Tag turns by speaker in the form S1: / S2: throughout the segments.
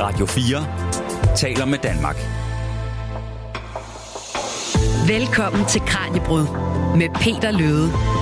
S1: Radio 4 taler med Danmark.
S2: Velkommen til Kranjebrud med Peter Løde.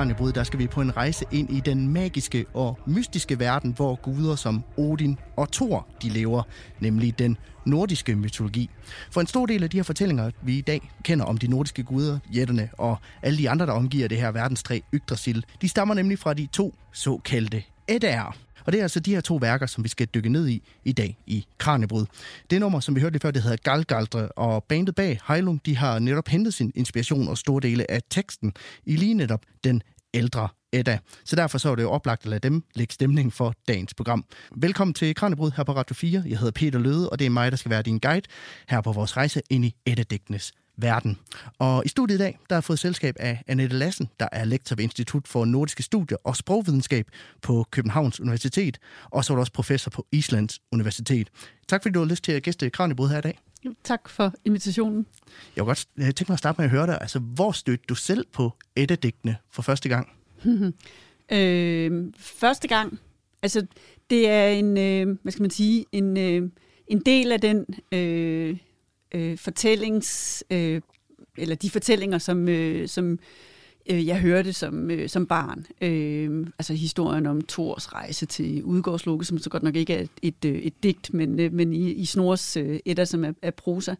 S3: Kranjebrud, der skal vi på en rejse ind i den magiske og mystiske verden, hvor guder som Odin og Thor de lever, nemlig den nordiske mytologi. For en stor del af de her fortællinger, vi i dag kender om de nordiske guder, jætterne og alle de andre, der omgiver det her verdenstræ Yggdrasil, de stammer nemlig fra de to såkaldte Eddaer. Og det er altså de her to værker, som vi skal dykke ned i i dag i Kranjebrud. Det nummer, som vi hørte lige før, det hedder Galgaldre, og bandet bag Heilung, de har netop hentet sin inspiration og store dele af teksten i lige netop den ældre Edda. Så derfor så er det jo oplagt at lade dem lægge stemning for dagens program. Velkommen til Kranjebrud her på Radio 4. Jeg hedder Peter Løde, og det er mig, der skal være din guide her på vores rejse ind i Edda-digtenes verden. Og i studiet i dag, der har fået selskab af Annette Lassen, der er lektor ved Institut for Nordiske Studier og Sprogvidenskab på Københavns Universitet, og så er du også professor på Islands Universitet. Tak fordi du har lyst til at gæste Kranjebrud her i dag.
S4: Tak for invitationen.
S3: Jeg vil godt tænke mig at starte med at høre dig. Altså, hvor stødte du selv på Edda-digtene for første gang?
S4: øh, første gang? Altså, det er en, øh, hvad skal man sige, en, øh, en del af den øh, øh, fortællings, øh, eller de fortællinger, som, øh, som øh, jeg hørte som, øh, som barn. Øh, altså historien om Thors rejse til Udgårdsloke, som så godt nok ikke er et, et, et digt, men, øh, men i, i Snors øh, etter, som er, er prosa.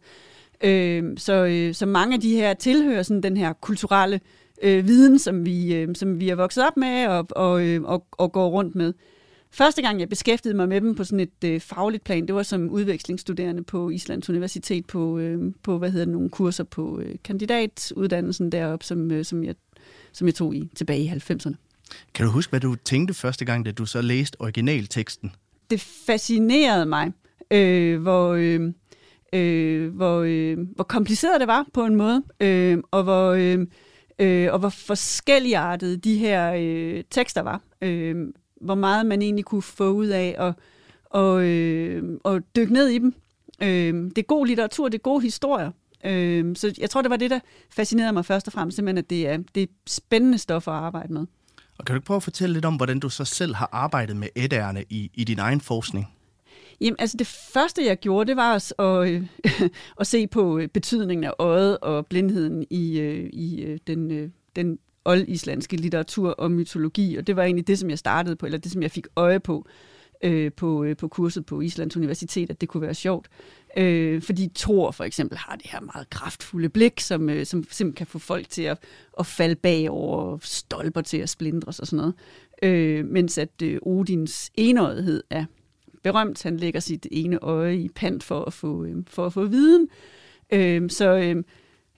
S4: Øh, så, øh, så mange af de her tilhører sådan den her kulturelle øh, viden, som vi, øh, som vi er vokset op med og, og, øh, og, og går rundt med. Første gang, jeg beskæftigede mig med dem på sådan et øh, fagligt plan, det var som udvekslingsstuderende på Islands Universitet på, øh, på hvad hedder det, nogle kurser på øh, kandidatuddannelsen deroppe, som, øh, som, jeg, som jeg tog i tilbage i 90'erne.
S3: Kan du huske, hvad du tænkte første gang, da du så læste originalteksten?
S4: Det fascinerede mig, øh, hvor, øh, øh, hvor, øh, hvor kompliceret det var på en måde, øh, og hvor... Øh, øh, og hvor forskelligartede de her øh, tekster var. Øh, hvor meget man egentlig kunne få ud af at og, øh, og dykke ned i dem. Øh, det er god litteratur, det er gode historier. Øh, så jeg tror, det var det, der fascinerede mig først og fremmest, simpelthen, at det er, det er spændende stof at arbejde med.
S3: Og kan du ikke prøve at fortælle lidt om, hvordan du så selv har arbejdet med ædærerne i, i din egen forskning?
S4: Jamen, altså det første, jeg gjorde, det var at, at, at se på øh, betydningen af øjet og blindheden i, øh, i øh, den, den oldislandske litteratur og mytologi, og det var egentlig det, som jeg startede på, eller det, som jeg fik øje på øh, på, øh, på kurset på Islands Universitet, at det kunne være sjovt. Øh, fordi Thor for eksempel har det her meget kraftfulde blik, som, øh, som simpelthen kan få folk til at, at falde bagover, stolper til at splindres og sådan noget. Øh, mens at øh, Odins enøjethed er berømt. Han lægger sit ene øje i pant for at få, øh, for at få viden. Øh, så øh,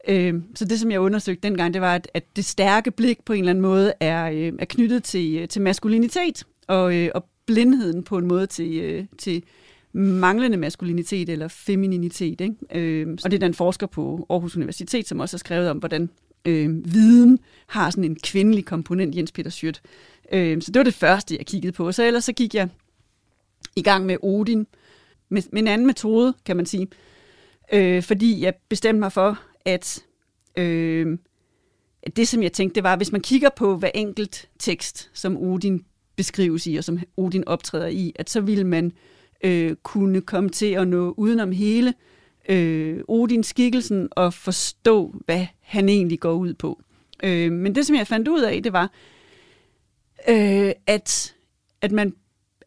S4: Øh, så det, som jeg undersøgte dengang, det var, at, at det stærke blik på en eller anden måde er, øh, er knyttet til, øh, til maskulinitet, og, øh, og blindheden på en måde til, øh, til manglende maskulinitet eller femininitet. Ikke? Øh, og det er der en forsker på Aarhus Universitet, som også har skrevet om, hvordan øh, viden har sådan en kvindelig komponent, Jens Peter Schødt. Øh, så det var det første, jeg kiggede på. Så ellers så gik jeg i gang med Odin, med, med en anden metode, kan man sige. Øh, fordi jeg bestemte mig for, at øh, det, som jeg tænkte, det var, hvis man kigger på hver enkelt tekst, som Odin beskrives i, og som Odin optræder i, at så ville man øh, kunne komme til at nå udenom hele øh, Odins skikkelsen og forstå, hvad han egentlig går ud på. Øh, men det, som jeg fandt ud af, det var, øh, at, at, man,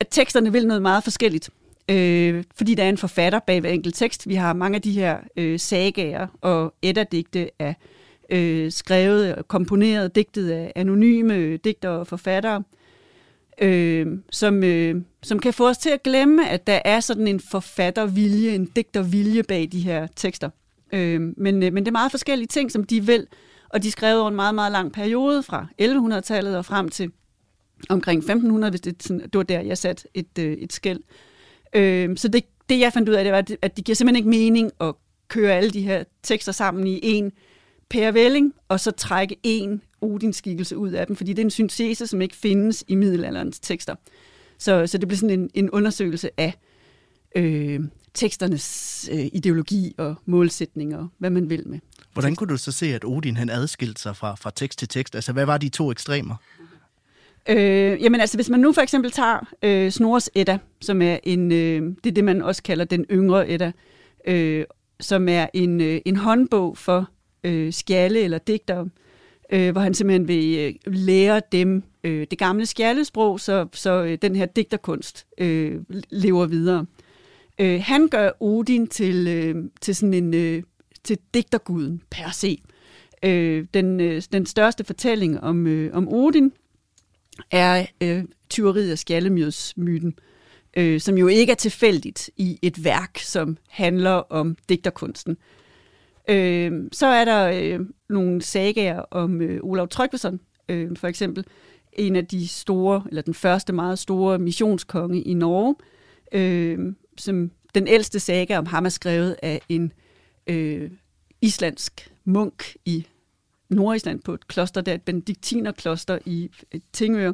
S4: at teksterne vil noget meget forskelligt øh, fordi der er en forfatter bag hver enkelt tekst. Vi har mange af de her øh, sagager og edderdigte af øh, skrevet og komponeret, digtet af anonyme øh, digter og forfattere, øh, som, øh, som kan få os til at glemme, at der er sådan en forfattervilje, en digtervilje bag de her tekster. Øh, men, øh, men det er meget forskellige ting, som de vil, og de er skrevet over en meget, meget lang periode, fra 1100-tallet og frem til omkring 1500, hvis det, sådan, det var der, jeg satte et, øh, et skæld. Øh, så det, det, jeg fandt ud af, det var, at det giver simpelthen ikke mening at køre alle de her tekster sammen i en pærevælling, og så trække en Odin-skikkelse ud af dem, fordi det er en syntese, som ikke findes i middelalderens tekster. Så, så det blev sådan en, en undersøgelse af øh, teksternes øh, ideologi og målsætninger, hvad man vil med.
S3: Hvordan kunne du så se, at Odin han adskilte sig fra, fra tekst til tekst? Altså, hvad var de to ekstremer?
S4: Øh, jamen altså, hvis man nu for eksempel tager øh, Snores Edda, som er en, øh, det er det, man også kalder den yngre Edda, øh, som er en, øh, en håndbog for øh, skjalde eller digtere, øh, hvor han simpelthen vil øh, lære dem øh, det gamle skjaldesprog, så, så øh, den her digterkunst øh, lever videre. Øh, han gør Odin til, øh, til sådan en øh, til digterguden per se. Øh, den, øh, den største fortælling om, øh, om Odin er øh, tyveriet af skjaldemjødsmyten, øh, som jo ikke er tilfældigt i et værk, som handler om digterkunsten. Øh, så er der øh, nogle sagaer om øh, Olav Tryggvason, øh, for eksempel, en af de store, eller den første meget store missionskonge i Norge, øh, som den ældste saga om ham er skrevet af en øh, islandsk munk i Nordisland på et kloster, der er et benediktinerkloster i Tingør.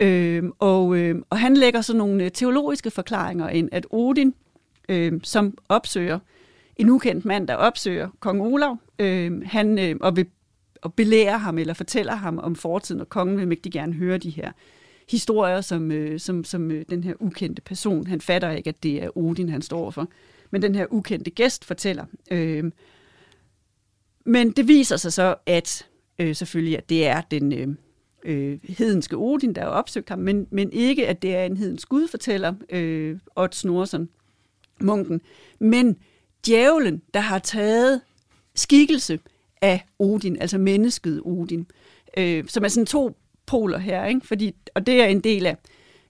S4: Øhm, og, øhm, og han lægger så nogle øh, teologiske forklaringer ind, at Odin, øhm, som opsøger en ukendt mand, der opsøger kong Olav, øhm, han, øhm, og, vil, og belærer ham eller fortæller ham om fortiden, og kongen vil mægtig gerne høre de her historier, som, øh, som, som øh, den her ukendte person, han fatter ikke, at det er Odin, han står for, men den her ukendte gæst fortæller. Øh, men det viser sig så, at øh, selvfølgelig, at det er den øh, øh, hedenske Odin, der har opsøgt ham, men, men ikke, at det er en hedens gud, fortæller øh, Odd Snorsen, munken. Men djævlen, der har taget skikkelse af Odin, altså mennesket Odin, øh, som er sådan to poler her, ikke? Fordi, og det er en del af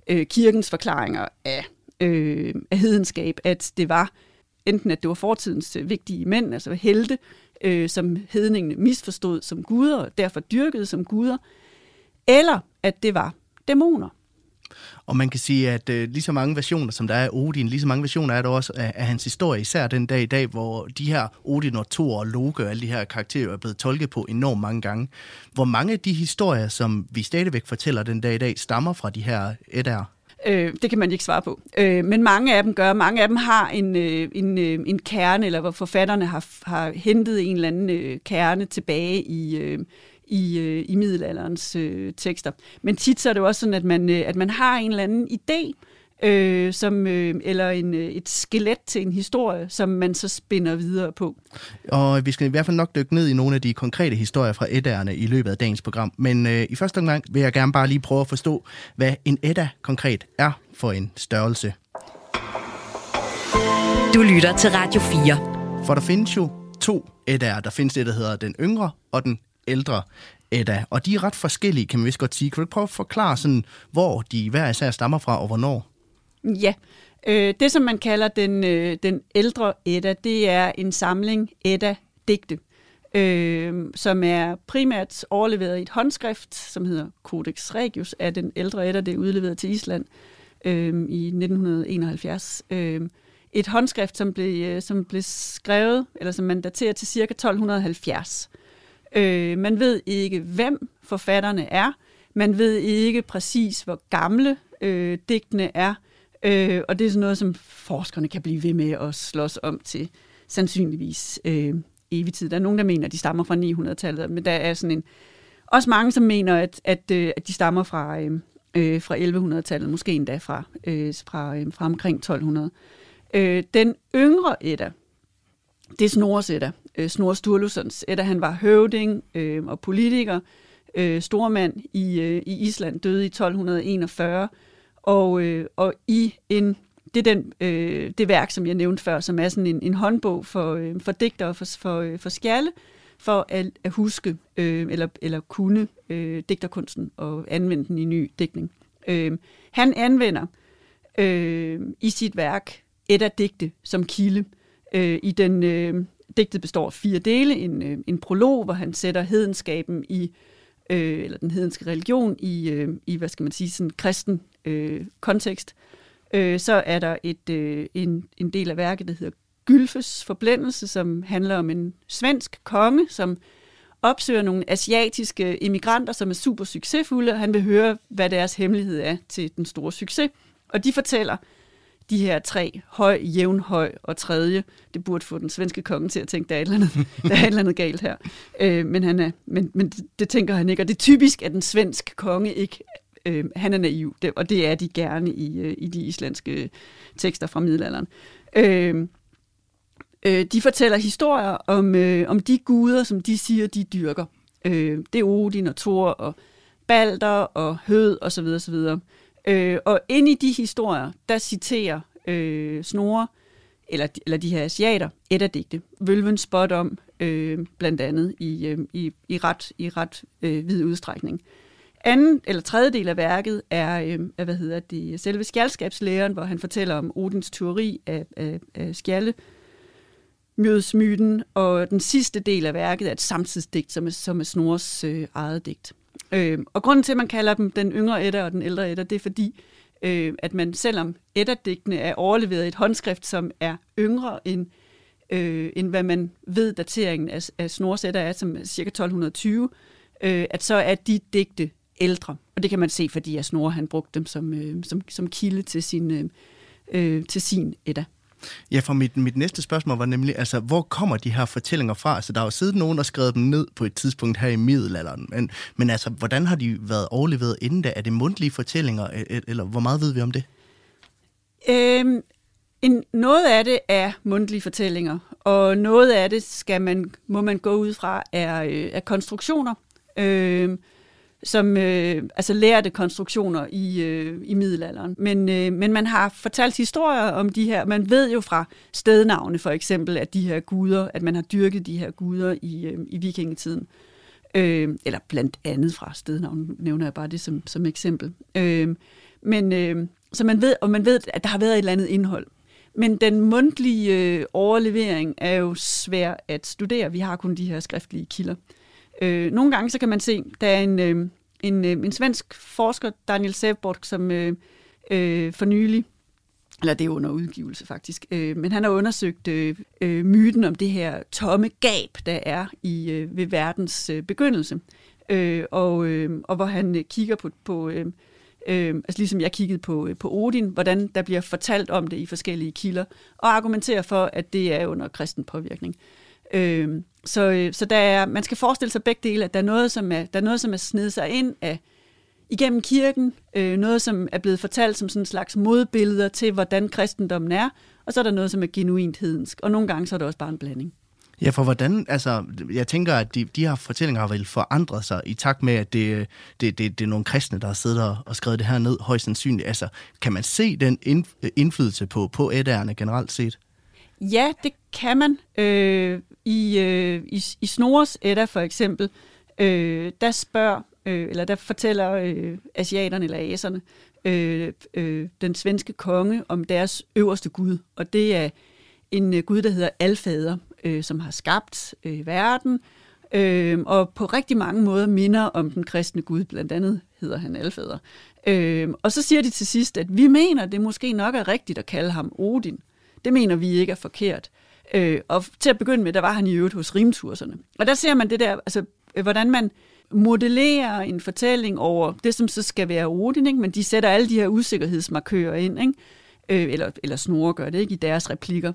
S4: øh, kirkens forklaringer af, øh, af hedenskab, at det var enten at det var fortidens øh, vigtige mænd, altså helte, øh, Øh, som hedningene misforstod som guder, og derfor dyrkede som guder, eller at det var dæmoner.
S3: Og man kan sige, at øh, lige så mange versioner, som der er af Odin, lige så mange versioner er der også af, af hans historie, især den dag i dag, hvor de her Odin og Thor og Loke og alle de her karakterer er blevet tolket på enormt mange gange. Hvor mange af de historier, som vi stadigvæk fortæller den dag i dag, stammer fra de her etter?
S4: Øh, det kan man ikke svare på. Øh, men mange af dem gør. Mange af dem har en, øh, en, øh, en kerne, eller hvor forfatterne har, har hentet en eller anden øh, kerne tilbage i, øh, i, øh, i middelalderens øh, tekster. Men tit så er det jo også sådan, at man, øh, at man har en eller anden idé, øh, som, øh, eller en, øh, et skelet til en historie, som man så spinder videre på.
S3: Og vi skal i hvert fald nok dykke ned i nogle af de konkrete historier fra Edda'erne i løbet af dagens program. Men øh, i første omgang vil jeg gerne bare lige prøve at forstå, hvad en Edda konkret er for en størrelse.
S2: Du lytter til Radio 4.
S3: For der findes jo to Edda'er. Der findes det, der hedder den yngre og den ældre Edda. Og de er ret forskellige, kan man vist godt sige. Kan du prøve at forklare, sådan, hvor de hver især stammer fra, og hvornår?
S4: Ja, øh, det som man kalder den, øh, den ældre Edda, det er en samling Edda-digte, øh, som er primært overleveret i et håndskrift, som hedder Codex Regius af den ældre Edda. Det er udleveret til Island øh, i 1971. Øh, et håndskrift, som blev, øh, som blev skrevet, eller som man daterer til ca. 1270. Øh, man ved ikke, hvem forfatterne er. Man ved ikke præcis, hvor gamle øh, digtene er. Øh, og det er sådan noget, som forskerne kan blive ved med at slås om til sandsynligvis øh, evig tid. Der er nogen, der mener, at de stammer fra 900-tallet, men der er sådan en, også mange, som mener, at, at, øh, at de stammer fra, øh, øh fra 1100-tallet, måske endda fra, øh, fra, øh, fra omkring 1200. Øh, den yngre Edda, det er Snorres Edda, øh, Snorre Sturlusons Edda. Han var høvding øh, og politiker, øh, stormand i, øh, i Island, døde i 1241, og, øh, og i en det er den, øh, det værk, som jeg nævnte før, som er sådan en, en håndbog for, øh, for digtere for, for, øh, for skjalde, for at, at huske øh, eller, eller kunne øh, digterkunsten og anvende den i ny digtning. Øh, han anvender øh, i sit værk et af digte som kilde øh, i den øh, digtet består af fire dele. En, øh, en prolog, hvor han sætter hedenskaben i øh, øh, eller den hedenske religion i, øh, i hvad skal man sige, sådan kristen øh, kontekst. Øh, så er der et, øh, en, en del af værket, der hedder Gylfes forblændelse, som handler om en svensk konge, som opsøger nogle asiatiske immigranter, som er super succesfulde, og han vil høre, hvad deres hemmelighed er til den store succes. Og de fortæller de her tre, høj, jævn, høj og tredje. Det burde få den svenske konge til at tænke, der er et eller andet, der er et eller andet galt her. Øh, men han er, men, men det, det tænker han ikke, og det er typisk, at den svenske konge ikke øh, han er naiv, det, og det er de gerne i, øh, i de islandske tekster fra middelalderen. Øh, øh, de fortæller historier om, øh, om de guder, som de siger, de dyrker. Øh, det er Odin og Thor og Balder og Hød og så videre, så videre. Øh, og ind i de historier, der citerer øh, Snore, eller, eller de her asiater, et af digte. Vølven spot om, øh, blandt andet i, øh, i, i ret, i ret øh, vid udstrækning. Anden eller tredje del af værket er, øh, hvad hedder det, selve skjaldskabslæren, hvor han fortæller om Odins teori af, af, af skjalde, myten, og den sidste del af værket er et samtidsdigt, som er, som er Snores øh, eget digt. Øh, og grunden til, at man kalder dem den yngre Edda og den ældre Edda, det er fordi, øh, at man selvom Edda-digtene er overleveret i et håndskrift, som er yngre end, øh, end hvad man ved dateringen af, af Snores Edda er, som er ca. 1220, øh, at så er de digte ældre. Og det kan man se, fordi at Snorre han brugte dem som, øh, som, som kilde til sin, øh, øh til sin Edda.
S3: Ja, for mit, mit næste spørgsmål var nemlig, altså, hvor kommer de her fortællinger fra? Altså, der har jo siddet nogen og skrevet dem ned på et tidspunkt her i middelalderen, men, men altså, hvordan har de været overleveret inden da? Er det mundtlige fortællinger, e-, e-, eller hvor meget ved vi om det?
S4: Øhm, en, noget af det er mundtlige fortællinger, og noget af det skal man, må man gå ud fra er, øh, er konstruktioner. Øhm, som øh, altså lærte konstruktioner i, øh, i middelalderen. Men, øh, men man har fortalt historier om de her, man ved jo fra stednavne for eksempel, at de her guder, at man har dyrket de her guder i, øh, i vikingetiden. Øh, eller blandt andet fra stednavne, nævner jeg bare det som, som eksempel. Øh, men øh, så man ved, og man ved, at der har været et eller andet indhold. Men den mundtlige øh, overlevering er jo svær at studere. Vi har kun de her skriftlige kilder. Øh, Øh, nogle gange så kan man se, der er en, øh, en, øh, en svensk forsker, Daniel Sevborg, som øh, øh, for nylig, eller det er under udgivelse faktisk, øh, men han har undersøgt øh, øh, myten om det her tomme gab, der er i øh, ved verdens øh, begyndelse. Øh, og, øh, og hvor han øh, kigger på, på øh, øh, altså ligesom jeg kiggede på, øh, på Odin, hvordan der bliver fortalt om det i forskellige kilder, og argumenterer for, at det er under kristen påvirkning. Øh, øh, så der er, man skal forestille sig begge dele, at der er noget, som er, der er, noget, som er snedet sig ind af, igennem kirken, øh, noget, som er blevet fortalt som sådan en slags modbilleder til, hvordan kristendommen er, og så er der noget, som er genuint hedensk, og nogle gange så er det også bare en blanding.
S3: Ja, for hvordan, altså, jeg tænker, at de, de her fortællinger har vel forandret sig i takt med, at det, det, det, det er nogle kristne, der har siddet og skrevet det her ned, højst sandsynligt. Altså, kan man se den indflydelse på, på ædærerne generelt set?
S4: Ja, det kan man. Øh, i, øh, i, I Snores Edda for eksempel, øh, der spørger, øh, eller der fortæller øh, asiaterne eller aserne, øh, øh, den svenske konge om deres øverste gud, og det er en øh, gud, der hedder Alfader, øh, som har skabt øh, verden, øh, og på rigtig mange måder minder om den kristne gud, blandt andet hedder han Alfader. Øh, og så siger de til sidst, at vi mener, det måske nok er rigtigt at kalde ham Odin. Det mener vi ikke er forkert. Øh, og til at begynde med, der var han i øvrigt hos rimturserne. Og der ser man det der, altså, øh, hvordan man modellerer en fortælling over det, som så skal være Odin, ikke? men de sætter alle de her usikkerhedsmarkører ind, ikke? Øh, eller, eller snore gør det ikke i deres replikker.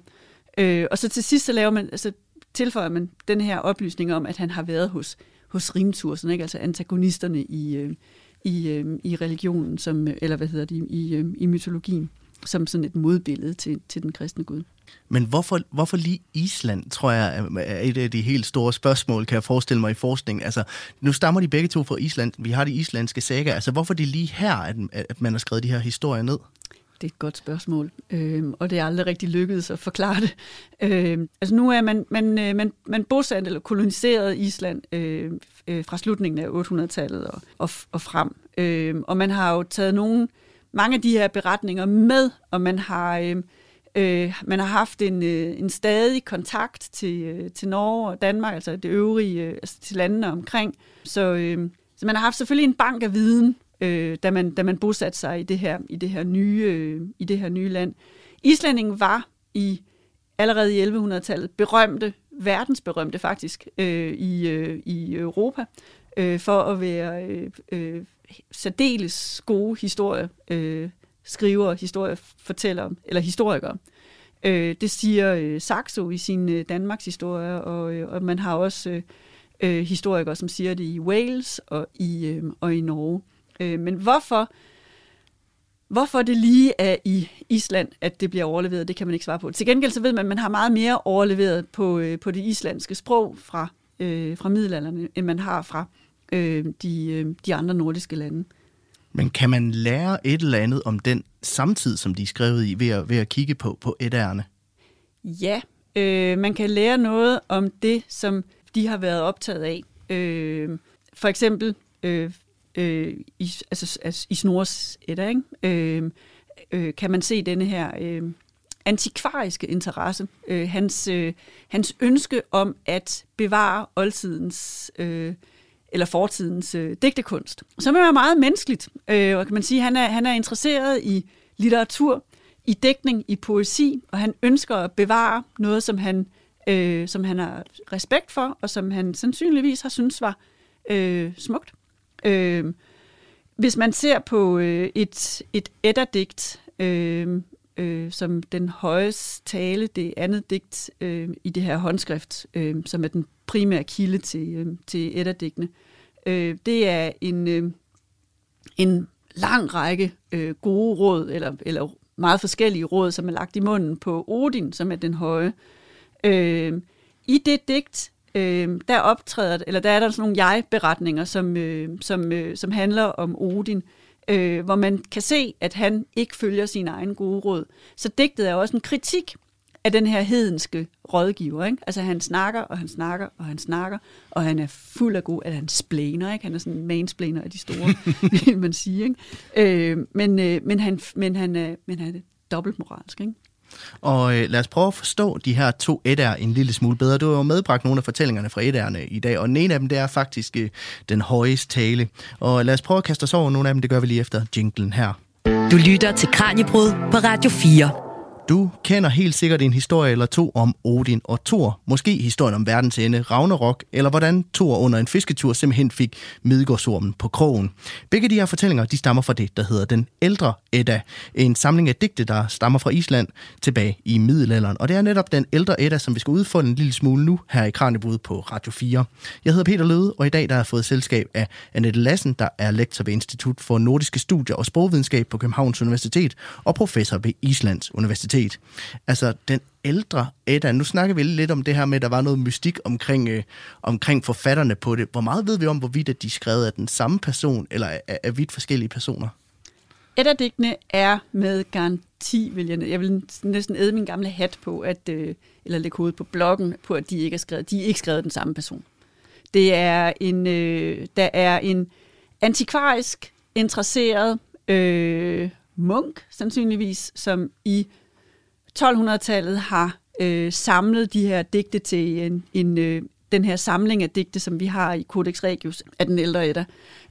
S4: Øh, og så til sidst så laver man, altså, tilføjer man den her oplysning om, at han har været hos, hos rimturserne, ikke? altså antagonisterne i, øh, i, øh, i religionen, som, eller hvad hedder det, i, øh, i mytologien, som sådan et modbillede til, til den kristne gud.
S3: Men hvorfor, hvorfor lige Island, tror jeg, er et af de helt store spørgsmål, kan jeg forestille mig i forskning. Altså, nu stammer de begge to fra Island. Vi har de islandske sager. Altså, hvorfor det lige her, at, at man har skrevet de her historier ned?
S4: Det er et godt spørgsmål, øh, og det er aldrig rigtig lykkedes at forklare det. Øh, altså nu er man, man, øh, man, man bosat eller koloniseret Island øh, øh, fra slutningen af 800-tallet og, og, og frem. Øh, og man har jo taget nogle, mange af de her beretninger med, og man har... Øh, Øh, man har haft en, øh, en stadig kontakt til, øh, til Norge og Danmark, altså det øvrige, øh, altså til landene omkring. Så, øh, så man har haft selvfølgelig en bank af viden, øh, da, man, da man bosatte sig i det her, i det her, nye, øh, i det her nye land. Islændingen var i allerede i 1100-tallet berømte, verdensberømte faktisk, øh, i, øh, i Europa, øh, for at være øh, øh, særdeles gode historie, øh, skriver, historiefortællere, eller historikere. Øh, det siger øh, Saxo i sin øh, Danmarks historie, og, øh, og man har også øh, øh, historikere, som siger det i Wales og i, øh, og i Norge. Øh, men hvorfor, hvorfor det lige er i Island, at det bliver overleveret, det kan man ikke svare på. Til gengæld så ved man, at man har meget mere overleveret på, øh, på det islandske sprog fra, øh, fra middelalderen, end man har fra øh, de, øh, de andre nordiske lande.
S3: Men kan man lære et eller andet om den samtid, som de er skrevet i, ved at, ved at kigge på, på etærerne?
S4: Ja, øh, man kan lære noget om det, som de har været optaget af. Øh, for eksempel øh, øh, i, altså, altså, i Snores etter, ikke? Øh, øh, kan man se denne her øh, antikvariske interesse. Øh, hans, øh, hans ønske om at bevare oldtidens øh, eller fortidens øh, digtekunst. Så er meget menneskeligt, øh, og kan man sige, han er, han er interesseret i litteratur, i dækning, i poesi, og han ønsker at bevare noget, som han, øh, som han har respekt for, og som han sandsynligvis har synes var øh, smukt. Øh, hvis man ser på øh, et, et edderdigt, øh, øh, som den højes tale, det andet digt øh, i det her håndskrift, øh, som er den primære kilde til, øh, til digtene. øh, det er en, øh, en lang række øh, gode råd, eller, eller meget forskellige råd, som er lagt i munden på Odin, som er den høje. Øh, I det digt, øh, der optræder, eller der er der sådan nogle jeg-beretninger, som, øh, som, øh, som handler om Odin, øh, hvor man kan se, at han ikke følger sine egne gode råd. Så digtet er også en kritik af den her hedenske rådgiver. Ikke? Altså han snakker, og han snakker, og han snakker, og han er fuld af god, at han splæner, ikke? Han er sådan en mansplainer af de store, vil man sige. Ikke? Øh, men, øh, men, han, men, han er, men han er dobbelt moralsk, ikke?
S3: Og øh, lad os prøve at forstå de her to etter en lille smule bedre. Du har jo medbragt nogle af fortællingerne fra etterne i dag, og den ene af dem, det er faktisk øh, den højeste tale. Og lad os prøve at kaste os over nogle af dem, det gør vi lige efter jinglen her.
S2: Du lytter til Kranjebrud på Radio 4.
S3: Du kender helt sikkert en historie eller to om Odin og Thor. Måske historien om verdens ende, Ragnarok, eller hvordan Thor under en fisketur simpelthen fik Midgårdsormen på krogen. Begge de her fortællinger, de stammer fra det, der hedder Den Ældre Edda. En samling af digte, der stammer fra Island tilbage i middelalderen. Og det er netop Den Ældre Edda, som vi skal udfolde en lille smule nu her i Kranjebud på Radio 4. Jeg hedder Peter Løde, og i dag der har jeg fået selskab af Annette Lassen, der er lektor ved Institut for Nordiske Studier og Sprogvidenskab på Københavns Universitet og professor ved Islands Universitet set. Altså, den ældre Edda, nu snakker vi lidt om det her med, at der var noget mystik omkring, øh, omkring forfatterne på det. Hvor meget ved vi om, hvorvidt at de er skrevet af den samme person, eller af, af vidt forskellige personer?
S4: Edda-digtene er med garanti, vil jeg, jeg vil næsten æde min gamle hat på, at, øh, eller lægge hovedet på bloggen, på at de ikke er skrevet. De er ikke skrevet den samme person. Det er en, øh, der er en antikvarisk, interesseret øh, munk, sandsynligvis, som i 1200-tallet har øh, samlet de her digte til en, en, øh, den her samling af digte, som vi har i Codex Regius af den ældre Edda.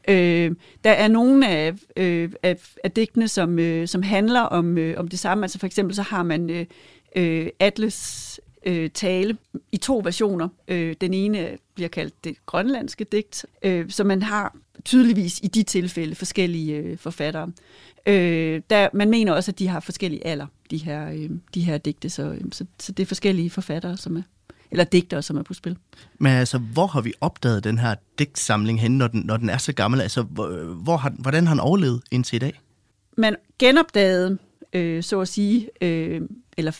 S4: Øh, der er nogle af, øh, af, af digtene, som, øh, som handler om, øh, om det samme. Altså for eksempel så har man øh, øh, Atlas øh, tale i to versioner. Øh, den ene bliver kaldt det grønlandske digt, øh, så man har tydeligvis i de tilfælde forskellige øh, forfattere. Øh, der, man mener også, at de har forskellige alder, de her, øh, de her digte, så, øh, så, så det er forskellige forfattere, som er, eller digtere, som er på spil.
S3: Men altså, hvor har vi opdaget den her digtsamling hen, når den, når den er så gammel? Altså, hvor, hvor har, hvordan har den overlevet indtil i dag?
S4: Man genopdagede, øh, så at sige, øh, eller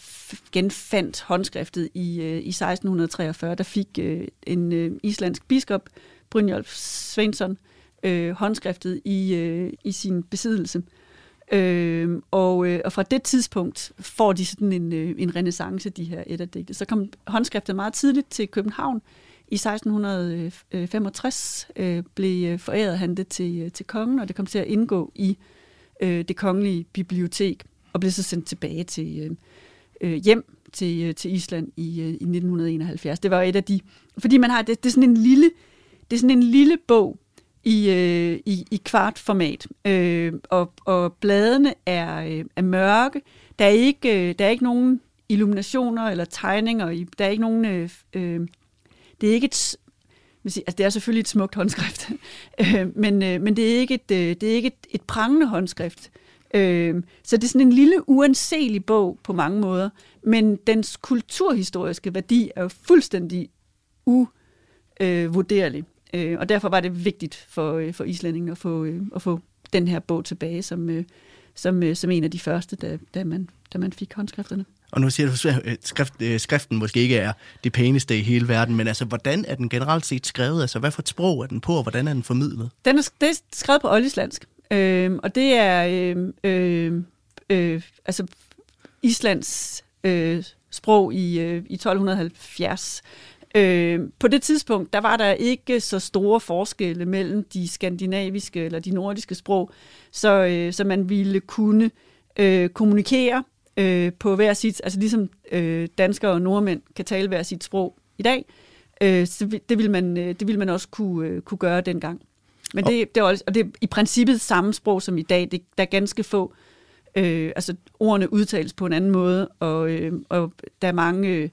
S4: genfandt håndskriftet i, øh, i 1643. Der fik øh, en øh, islandsk biskop, Brynjolf Svensson, øh, håndskriftet i, øh, i sin besiddelse. Øh, Øhm, og, øh, og fra det tidspunkt får de sådan en, øh, en renaissance, de her etterdigte. Så kom håndskriftet meget tidligt til København. I 1665 øh, blev øh, foræret han det til, øh, til kongen, og det kom til at indgå i øh, det kongelige bibliotek, og blev så sendt tilbage til øh, øh hjem til, øh, til Island i, øh, i 1971. Det var et af de... Fordi man har... Det, det er sådan en lille... Det er sådan en lille bog, i, øh, i, i kvartformat, øh, og, og bladene er, øh, er mørke. Der er, ikke, øh, der er ikke nogen illuminationer eller tegninger. I, der er ikke nogen... Øh, øh, det er ikke et... Altså det er selvfølgelig et smukt håndskrift, øh, men, øh, men det er ikke et, øh, det er ikke et, et prangende håndskrift. Øh, så det er sådan en lille uanselig bog på mange måder, men dens kulturhistoriske værdi er jo fuldstændig uvurderlig. Øh, Øh, og derfor var det vigtigt for, øh, for islændingen at få, øh, at få den her bog tilbage som, øh, som, øh, som en af de første, da, da, man, da man fik håndskrifterne.
S3: Og nu siger du, at skrift, øh, skriften måske ikke er det pæneste i hele verden, men altså, hvordan er den generelt set skrevet? Altså, hvad for et sprog er den på, og hvordan er den formidlet?
S4: Den er, det er skrevet på oldislandsk, øh, og det er øh, øh, øh, altså Islands øh, sprog i, øh, i 1270. Øh, på det tidspunkt, der var der ikke så store forskelle mellem de skandinaviske eller de nordiske sprog, så, øh, så man ville kunne øh, kommunikere øh, på hver sit, altså ligesom øh, danskere og nordmænd kan tale hver sit sprog i dag, øh, så det ville man, øh, det ville man også kunne, øh, kunne gøre dengang. Men det, det er også, og det er i princippet samme sprog som i dag. Det, der er ganske få, øh, altså ordene udtales på en anden måde, og, øh, og der er mange, øh,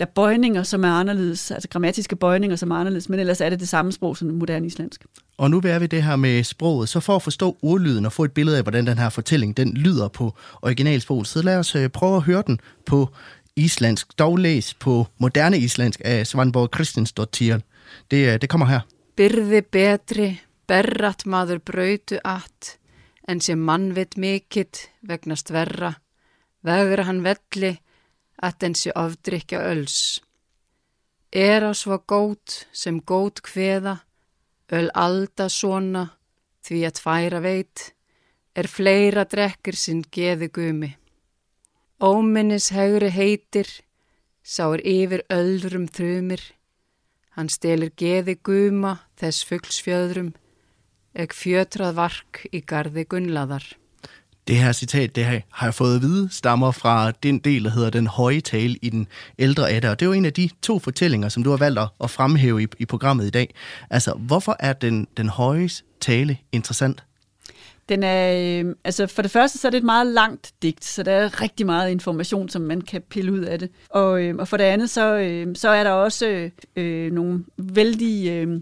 S4: der er bøjninger, som er anderledes, altså grammatiske bøjninger, som er anderledes, men ellers er det det samme sprog som moderne islandsk.
S3: Og nu er vi det her med sproget, så for at forstå ordlyden og få et billede af, hvordan den her fortælling den lyder på originalsproget, så lad os øh, prøve at høre den på islandsk, dog læs på moderne islandsk af Svanborg Kristensdottir. Det, øh, det kommer her.
S5: Byrði betri, berrat maður brautu at, en sé mannvitt mikill vegnast verra, vegra hann velli, at en sé ofdrykja öls. Er á svo gót sem gót kveða, öl alda svona, því að tværa veit, er fleira drekkir sinn geði gumi. Óminnis hegri heitir, sá er yfir öllrum þrumir, hann stelir geði guma þess fuglsfjöðrum, ek fjötrað vark i gardi gunlaðar.
S3: Det her citat, det her, har jeg fået at vide, stammer fra den del, der hedder Den høje tale i den ældre Edda. Og det er jo en af de to fortællinger, som du har valgt at fremhæve i, i programmet i dag. Altså, hvorfor er den, den høje tale interessant?
S4: Den er, øh, altså for det første så er det et meget langt digt, så der er rigtig meget information, som man kan pille ud af det. Og, øh, og for det andet, så, øh, så er der også øh, nogle vældig øh,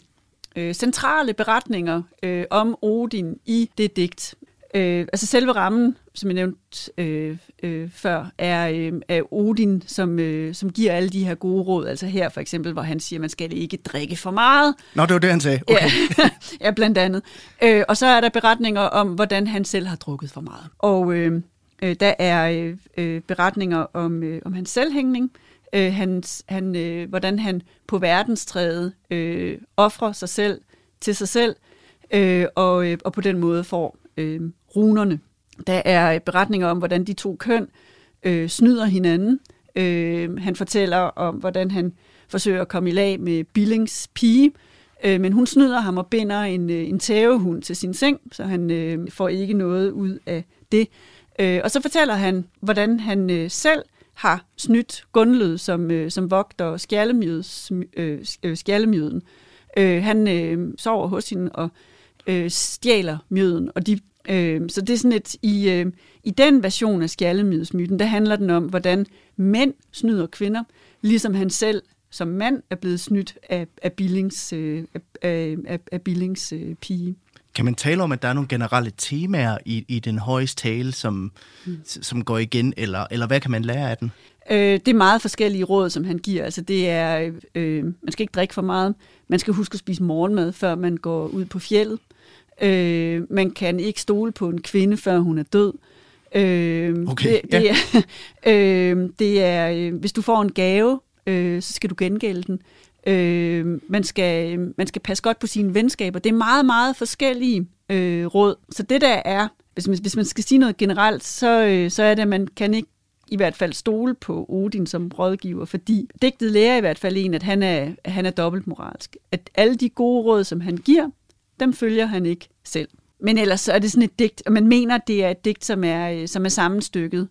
S4: øh, centrale beretninger øh, om Odin i det digt. Øh, altså selve rammen, som jeg nævnte øh, øh, før, er, øh, er Odin, som, øh, som giver alle de her gode råd. Altså her for eksempel, hvor han siger, at man skal ikke drikke for meget.
S3: Nå, det var det, han sagde. Okay.
S4: Ja, ja blandt andet. Øh, og så er der beretninger om, hvordan han selv har drukket for meget. Og øh, øh, der er øh, beretninger om, øh, om hans selvhængning, øh, hans, han, øh, hvordan han på verdenstræet øh, offrer sig selv til sig selv, øh, og, øh, og på den måde får øh, runerne. Der er beretninger om, hvordan de to køn øh, snyder hinanden. Øh, han fortæller om, hvordan han forsøger at komme i lag med Billings pige, øh, men hun snyder ham og binder en, øh, en tævehund til sin seng, så han øh, får ikke noget ud af det. Øh, og så fortæller han, hvordan han øh, selv har snydt Gunlød, som, øh, som vogter skjallemjøden. Øh, øh skjallemjøden. Øh, han øh, sover hos hende og øh, stjæler mjøden, og de Øh, så det er sådan et, i, øh, i den version af skjallemydsmyten, der handler den om, hvordan mænd snyder kvinder, ligesom han selv som mand er blevet snydt af, af Billings, øh, af, af, af Billings øh, pige.
S3: Kan man tale om, at der er nogle generelle temaer i, i den højeste tale, som, mm. som går igen, eller, eller hvad kan man lære af den?
S4: Øh, det er meget forskellige råd, som han giver. Altså det er, øh, man skal ikke drikke for meget. Man skal huske at spise morgenmad, før man går ud på fjellet. Øh, man kan ikke stole på en kvinde, før hun er død.
S3: Øh, okay, det,
S4: det, ja. er, øh, det er, øh, hvis du får en gave, øh, så skal du gengælde den. Øh, man, skal, man skal passe godt på sine venskaber. Det er meget, meget forskellige øh, råd. Så det der er, hvis man, hvis man skal sige noget generelt, så, øh, så er det, at man kan ikke i hvert fald stole på Odin som rådgiver, fordi digtet lærer i hvert fald en, at han er, han er dobbeltmoralsk. At alle de gode råd, som han giver, dem følger han ikke selv. Men ellers så er det sådan et digt, og man mener, det er et digt, som er, øh, som er sammenstykket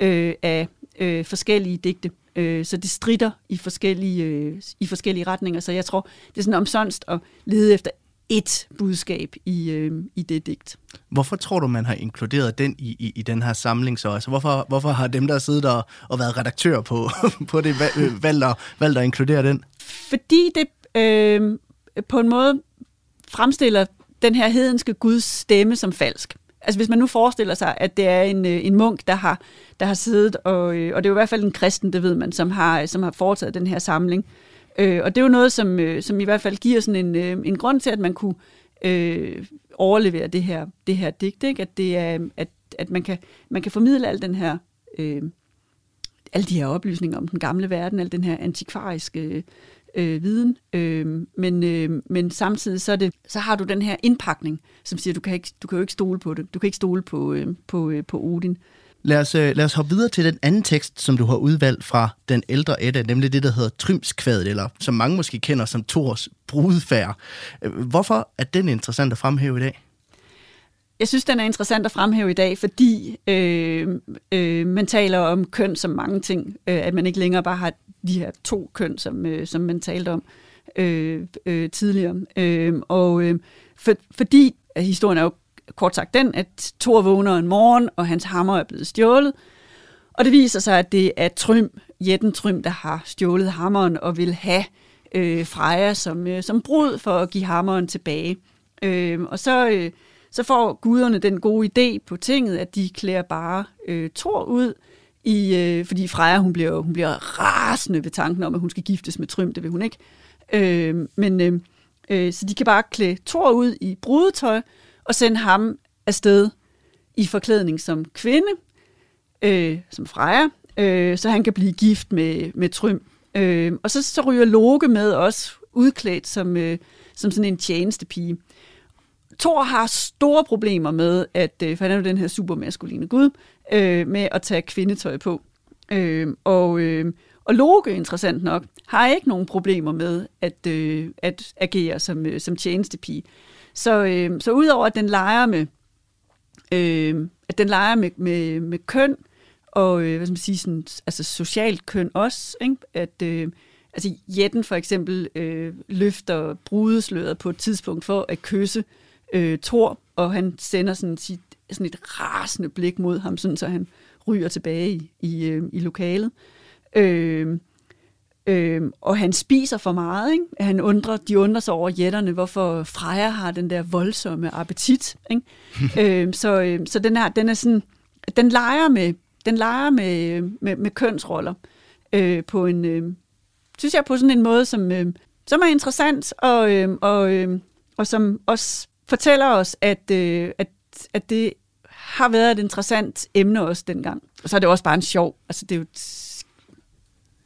S4: øh, af øh, forskellige digte. Øh, så det strider i forskellige, øh, i forskellige retninger. Så jeg tror, det er sådan omsonst at lede efter et budskab i, øh, i det digt.
S3: Hvorfor tror du, man har inkluderet den i, i, i den her samling så? Altså, hvorfor, hvorfor har dem, der siddet og, og været redaktør på, på det, valgt at, valgt at inkludere den?
S4: Fordi det øh, på en måde fremstiller den her hedenske Guds stemme som falsk. Altså hvis man nu forestiller sig, at det er en, øh, en munk, der har, der har siddet, og, øh, og det er jo i hvert fald en kristen, det ved man, som har, øh, som har foretaget den her samling. Øh, og det er jo noget, som, som i hvert fald giver sådan en, en grund til, at man kunne øh, overlevere det her, det her digt, ikke? at, det er, at, at man, kan, man kan formidle al den her, øh, alle de her oplysninger om den gamle verden, al den her antikvariske øh, viden, øh, men, øh, men samtidig så, er det, så har du den her indpakning, som siger, du kan, ikke, du kan jo ikke stole på det. Du kan ikke stole på, øh, på, øh, på Odin.
S3: Lad os, øh, lad os hoppe videre til den anden tekst, som du har udvalgt fra den ældre Edda, nemlig det, der hedder Trymskvadet, eller som mange måske kender som Thors brudfærd. Øh, hvorfor er den interessant at fremhæve i dag?
S4: Jeg synes, den er interessant at fremhæve i dag, fordi øh, øh, man taler om køn som mange ting. Øh, at man ikke længere bare har de her to køn, som, øh, som man talte om øh, øh, tidligere. Øh, og øh, for, fordi at historien er jo kort sagt den, at Thor vågner en morgen, og hans hammer er blevet stjålet. Og det viser sig, at det er Trym, Jetten Trym, der har stjålet hammeren og vil have øh, Freja som, øh, som brud for at give hammeren tilbage. Øh, og så, øh, så får guderne den gode idé på tinget, at de klæder bare øh, Thor ud, i, øh, fordi Freja hun bliver, hun bliver rasende ved tanken om, at hun skal giftes med Trym, det vil hun ikke. Øh, men øh, øh, så de kan bare klæde Thor ud i brudetøj, og sende ham afsted i forklædning som kvinde, øh, som Freja, øh, så han kan blive gift med, med Trym. Øh, og så, så ryger Loke med også udklædt som, øh, som sådan en tjenestepige. Thor har store problemer med, at, øh, for han er jo den her supermaskuline gud, øh, med at tage kvindetøj på. Øh, og, øh, og Loke, interessant nok, har ikke nogen problemer med at, øh, at agere som, øh, som tjenestepige. Så, øh, så udover at den leger med, øh, at den leger med, med, med køn, og øh, hvad skal man sige, sådan, altså socialt køn også, ikke? at øh, altså Jetten for eksempel øh, løfter brudesløret på et tidspunkt for at kysse øh, Thor, og han sender sådan, sit, sådan et rasende blik mod ham, sådan, så han ryger tilbage i, i, øh, i lokalet. Øh, Øh, og han spiser for meget. Ikke? Han undrer, de undrer sig over jætterne, hvorfor Freja har den der voldsomme appetit. Ikke? øh, så øh, så den, her, den er sådan, den leger med, den leger med, med, med kønsroller øh, på en, øh, synes jeg, på sådan en måde, som, øh, som er interessant, og, øh, og, øh, og som også fortæller os, at, øh, at, at det har været et interessant emne også dengang. Og så er det også bare en sjov, altså det er jo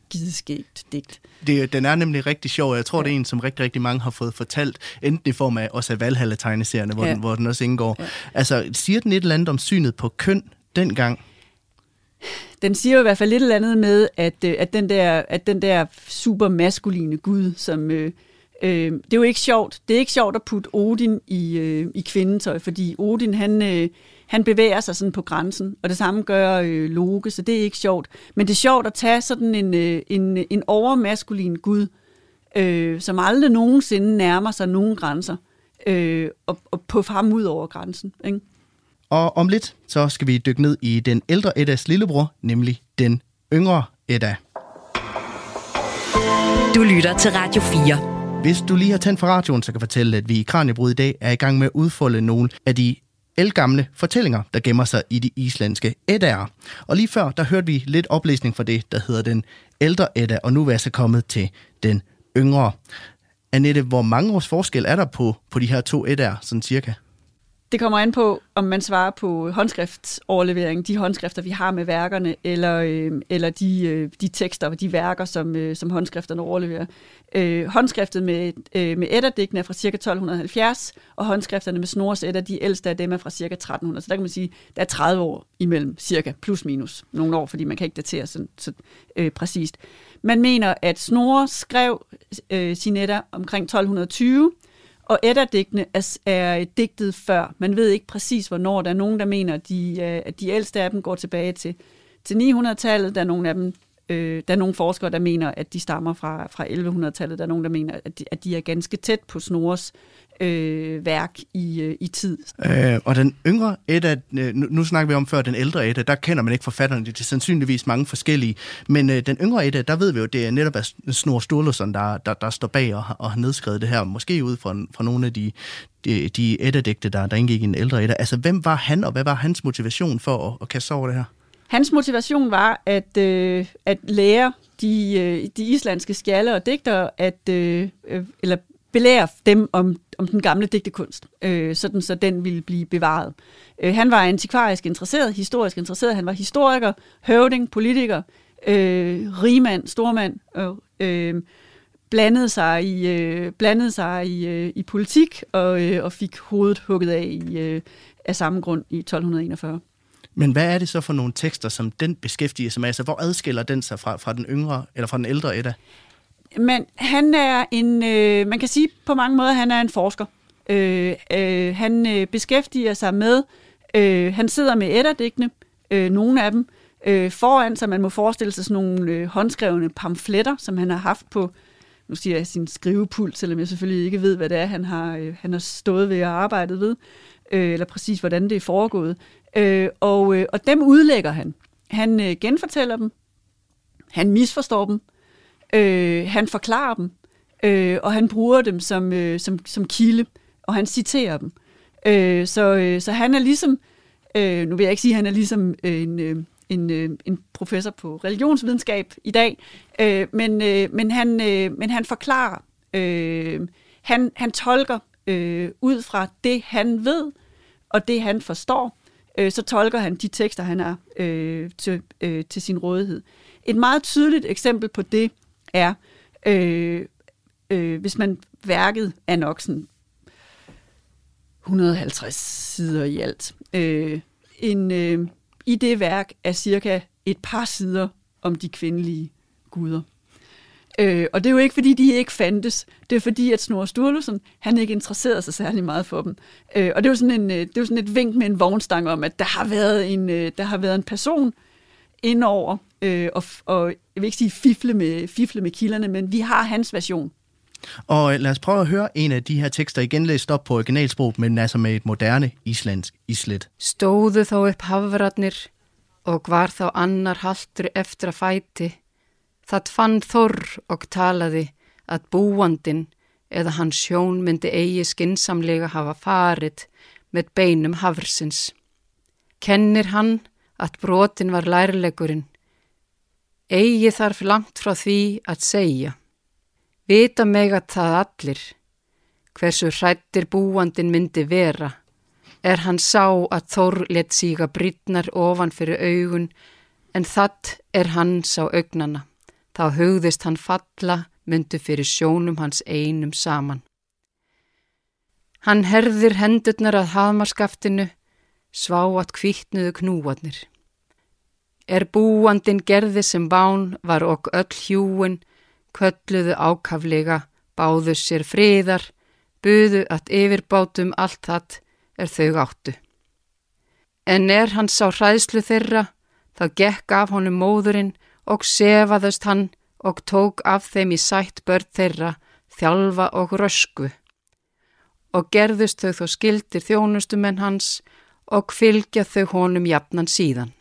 S4: skideskægt digt.
S3: Det, den er nemlig rigtig sjov, og jeg tror, ja. det er en, som rigtig, rigtig mange har fået fortalt, enten i form af også af Valhalla-tegneserierne, hvor, ja. den, hvor den også indgår. Ja. Altså, siger den et eller andet om synet på køn dengang?
S4: Den siger jo i hvert fald lidt eller andet med, at, øh, at, den, der, at den der super maskuline gud, som... Øh, øh, det er jo ikke sjovt. Det er ikke sjovt at putte Odin i, øh, i kvindetøj, fordi Odin, han... Øh, han bevæger sig sådan på grænsen, og det samme gør øh, Loke, så det er ikke sjovt. Men det er sjovt at tage sådan en, øh, en, en overmaskulin gud, øh, som aldrig nogensinde nærmer sig nogen grænser, øh, og, og puffe ham ud over grænsen. Ikke?
S3: Og om lidt, så skal vi dykke ned i den ældre Eddas lillebror, nemlig den yngre Edda.
S2: Du lytter til Radio 4.
S3: Hvis du lige har tændt for radioen, så kan jeg fortælle, at vi i Kranjebrud i dag er i gang med at udfolde nogle af de elgamle fortællinger, der gemmer sig i de islandske eddaer. Og lige før, der hørte vi lidt oplæsning fra det, der hedder den ældre edda, og nu er jeg så kommet til den yngre. Annette, hvor mange års forskel er der på, på de her to eddaer, sådan cirka?
S4: Det kommer an på, om man svarer på håndskriftsoverlevering, de håndskrifter, vi har med værkerne, eller, øh, eller de, øh, de tekster og de værker, som, øh, som håndskrifterne overleverer. Øh, håndskriftet med, øh, med Edda-digtene er fra ca. 1270, og håndskrifterne med Snores ætter, de ældste af dem er fra ca. 1300. Så der kan man sige, der er 30 år imellem, cirka, plus minus nogle år, fordi man kan ikke datere sådan, så øh, præcist. Man mener, at Snore skrev øh, sin Edda omkring 1220, og Edda-digtene er, er digtet før. Man ved ikke præcis, hvornår. Der er nogen, der mener, at de, øh, at de ældste af dem går tilbage til, til 900-tallet. Der er nogle af dem, Øh, der er nogle forskere, der mener, at de stammer fra, fra 1100-tallet. Der er nogen, der mener, at de, at de er ganske tæt på Snores øh, værk i, øh, i tid.
S3: Øh, og den yngre Edda, øh, nu, nu snakker vi om før den ældre Edda, der kender man ikke forfatterne, det er sandsynligvis mange forskellige, men øh, den yngre Edda, der ved vi jo, det er netop Snor Sturluson, der, der, der står bag og, og har nedskrevet det her, måske ud fra, fra nogle af de, de, de Edda-digte, der, der indgik i en ældre Edda. Altså, hvem var han, og hvad var hans motivation for at, at kaste over det her?
S4: Hans motivation var at, øh, at lære de, øh, de islandske skjalde og digtere, at, øh, øh eller belære dem om, om den gamle digtekunst, øh, sådan så den ville blive bevaret. Øh, han var antikvarisk interesseret, historisk interesseret, han var historiker, høvding, politiker, øh, rigmand, stormand, og øh, blandede sig i, øh, blandede sig i, øh, i politik og, øh, og fik hovedet hugget af i, øh, af samme grund i 1241.
S3: Men hvad er det så for nogle tekster, som den beskæftiger sig med? Altså, hvor adskiller den sig fra, fra den yngre eller fra den ældre Edda?
S4: Men han er en, øh, man kan sige på mange måder, han er en forsker. Øh, øh, han øh, beskæftiger sig med, øh, han sidder med Edda-digtene, øh, nogle af dem, øh, foran sig. Man må forestille sig sådan nogle øh, håndskrevne pamfletter, som han har haft på, nu siger jeg sin skrivepult, selvom jeg selvfølgelig ikke ved, hvad det er, han har, øh, han har stået ved og arbejdet ved, øh, eller præcis hvordan det er foregået. Øh, og, øh, og dem udlægger han. Han øh, genfortæller dem, han misforstår dem, øh, han forklarer dem, øh, og han bruger dem som, øh, som, som kilde, og han citerer dem. Øh, så, øh, så han er ligesom, øh, nu vil jeg ikke sige, at han er ligesom øh, en, øh, en, øh, en professor på religionsvidenskab i dag, øh, men, øh, men, han, øh, men han forklarer, øh, han, han tolker øh, ud fra det, han ved, og det, han forstår, øh, så tolker han de tekster, han har øh, til, øh, til sin rådighed. Et meget tydeligt eksempel på det er, øh, øh, hvis man værket er nok sådan 150 sider i alt. Øh, en, øh, I det værk er cirka et par sider om de kvindelige guder. Øh, og det er jo ikke, fordi de ikke fandtes. Det er fordi, at Snorre Sturluson, han ikke interesserede sig særlig meget for dem. Øh, og det er, jo sådan en, øh, det er jo sådan et vink med en vognstang om, at der har været en, øh, der har været en person indover, øh, og, og jeg vil ikke sige fifle med, fifle med kilderne, men vi har hans version.
S3: Og øh, lad os prøve at høre en af de her tekster igen læst op på originalsprog, men altså med et moderne islandsk islet.
S5: Stóðu þá upp hafratnir og var þá annar haltur eftir að fæti Það fann Þorr og talaði að búandin eða hans sjón myndi eigi skinsamlega hafa farit með beinum hafrsins. Kennir hann að brotin var lærlegurinn. Eigi þarf langt frá því að segja. Vita meg að það allir, hversu hrættir búandin myndi vera, er hann sá að Þorr let síga brýtnar ofan fyrir augun en það er hann sá augnana. Þá hugðist hann falla myndu fyrir sjónum hans einum saman. Hann herðir hendurnar að haðmarskaftinu, svá að kvítnuðu knúarnir. Er búandin gerði sem bán var okk öll hjúin, kölluðu ákaflega, báðu sér friðar, buðu að yfirbátum allt það er þau áttu. En er hann sá hræðslu þeirra, þá gekk af honum móðurinn og sefaðust hann og tók af þeim í sætt börn þeirra, þjálfa og rösku. Og gerðust þau þó skildir þjónustumenn hans og fylgja þau honum jafnan síðan.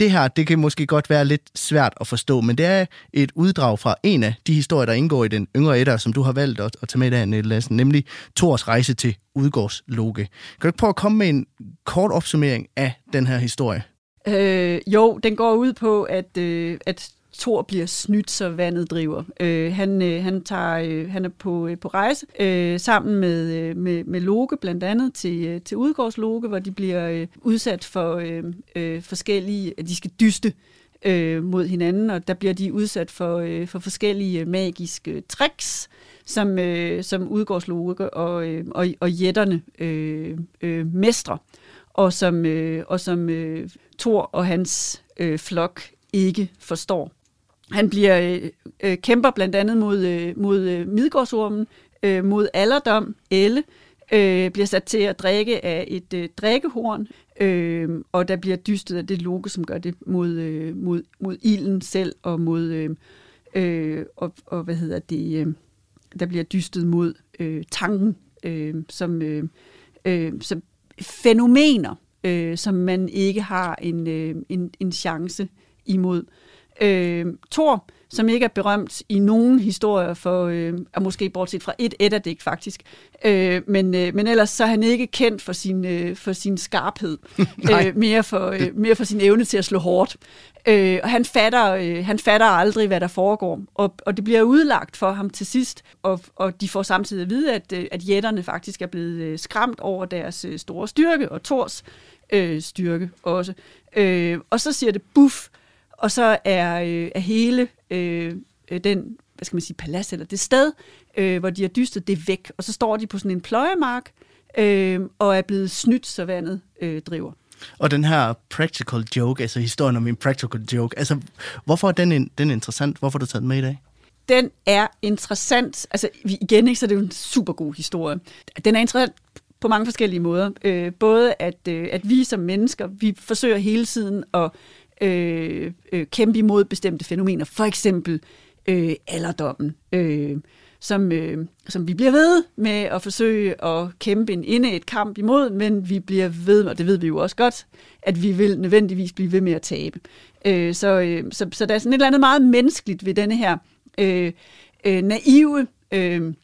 S3: Det her, det kan måske godt være lidt svært at forstå, men det er et uddrag fra en af de historier, der indgår i den yngre etter, som du har valgt at, at tage med i dag, Lassen, nemlig Thors rejse til Udgårdsloge. Kan du ikke prøve at komme med en kort opsummering af den her historie?
S4: Øh, jo, den går ud på, at, øh, at Thor bliver snydt, så vandet driver. Øh, han, øh, han, tager, øh, han er på, øh, på rejse øh, sammen med, øh, med, med Loke, blandt andet til, øh, til Udgårdsloke, hvor de bliver øh, udsat for øh, øh, forskellige, at de skal dyste øh, mod hinanden, og der bliver de udsat for, øh, for forskellige øh, magiske tricks, som, øh, som Udgårdsloke og, øh, og, og jætterne øh, øh, mestre, og som, øh, og som øh, Thor og hans øh, flok ikke forstår. Han bliver øh, øh, kæmper blandt andet mod, øh, mod øh, Midgårdsormen, øh, mod alderdom, Elle, øh, bliver sat til at drikke af et øh, drikkehorn, øh, og der bliver dystet af det Loke, som gør det mod, øh, mod, mod ilden selv, og mod, øh, øh, og, og hvad hedder det, øh, der bliver dystet mod øh, tanken, øh, som, øh, øh, som fænomener, øh, som man ikke har en, øh, en, en chance imod. Øh, Thor, som ikke er berømt i nogen historier for, øh, og måske bortset fra et etterdigt faktisk, øh, men, øh, men ellers så er han ikke kendt for sin, øh, for sin skarphed, øh, mere, for, øh, mere for sin evne til at slå hårdt. Øh, og han fatter, øh, han fatter aldrig, hvad der foregår, og, og det bliver udlagt for ham til sidst, og, og de får samtidig at vide, at, øh, at jætterne faktisk er blevet øh, skræmt over deres øh, store styrke, og Thors øh, styrke også. Øh, og så siger det buff, og så er, øh, er hele øh, den, hvad skal man sige, palads eller det sted, øh, hvor de har dystet, det er væk. Og så står de på sådan en pløjemark, øh, og er blevet snydt, så vandet øh, driver.
S3: Og den her practical joke, altså historien om en practical joke, altså hvorfor er den, den interessant? Hvorfor har du taget den med i dag?
S4: Den er interessant, altså igen, ikke, så det er jo en super god historie. Den er interessant på mange forskellige måder. Øh, både at, øh, at vi som mennesker, vi forsøger hele tiden at øh, øh, kæmpe imod bestemte fænomener. For eksempel øh, alderdommen, øh, som, øh, som vi bliver ved med at forsøge at kæmpe en inde et kamp imod, men vi bliver ved, og det ved vi jo også godt, at vi vil nødvendigvis blive ved med at tabe. Øh, så, øh, så, så der er sådan et eller andet meget menneskeligt ved denne her øh, øh, naive, øh,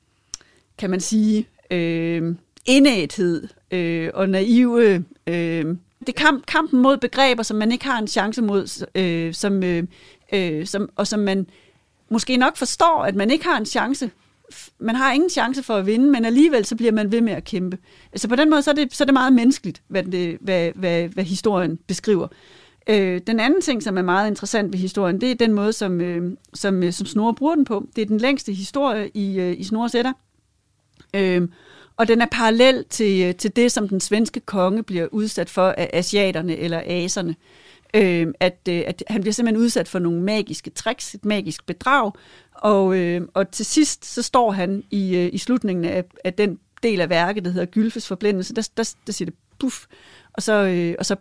S4: kan man sige, øh, indæthed øh, og naive øh, det er kamp, kampen mod begreber, som man ikke har en chance mod, øh, som, øh, øh, som, og som man måske nok forstår, at man ikke har en chance. Man har ingen chance for at vinde, men alligevel så bliver man ved med at kæmpe. Altså på den måde, så er det, så er det meget menneskeligt, hvad, det, hvad, hvad, hvad historien beskriver. Øh, den anden ting, som er meget interessant ved historien, det er den måde, som, øh, som, øh, som Snorre bruger den på. Det er den længste historie i, øh, i Snorres Ætter. Øh, og den er parallel til, øh, til det, som den svenske konge bliver udsat for af asiaterne eller aserne. Øh, at, øh, at han bliver simpelthen udsat for nogle magiske tricks, et magisk bedrag, og, øh, og til sidst så står han i, øh, i slutningen af, af den del af værket, der hedder Gylfes forblændelse, der, der, der siger det puff, og så, øh, og så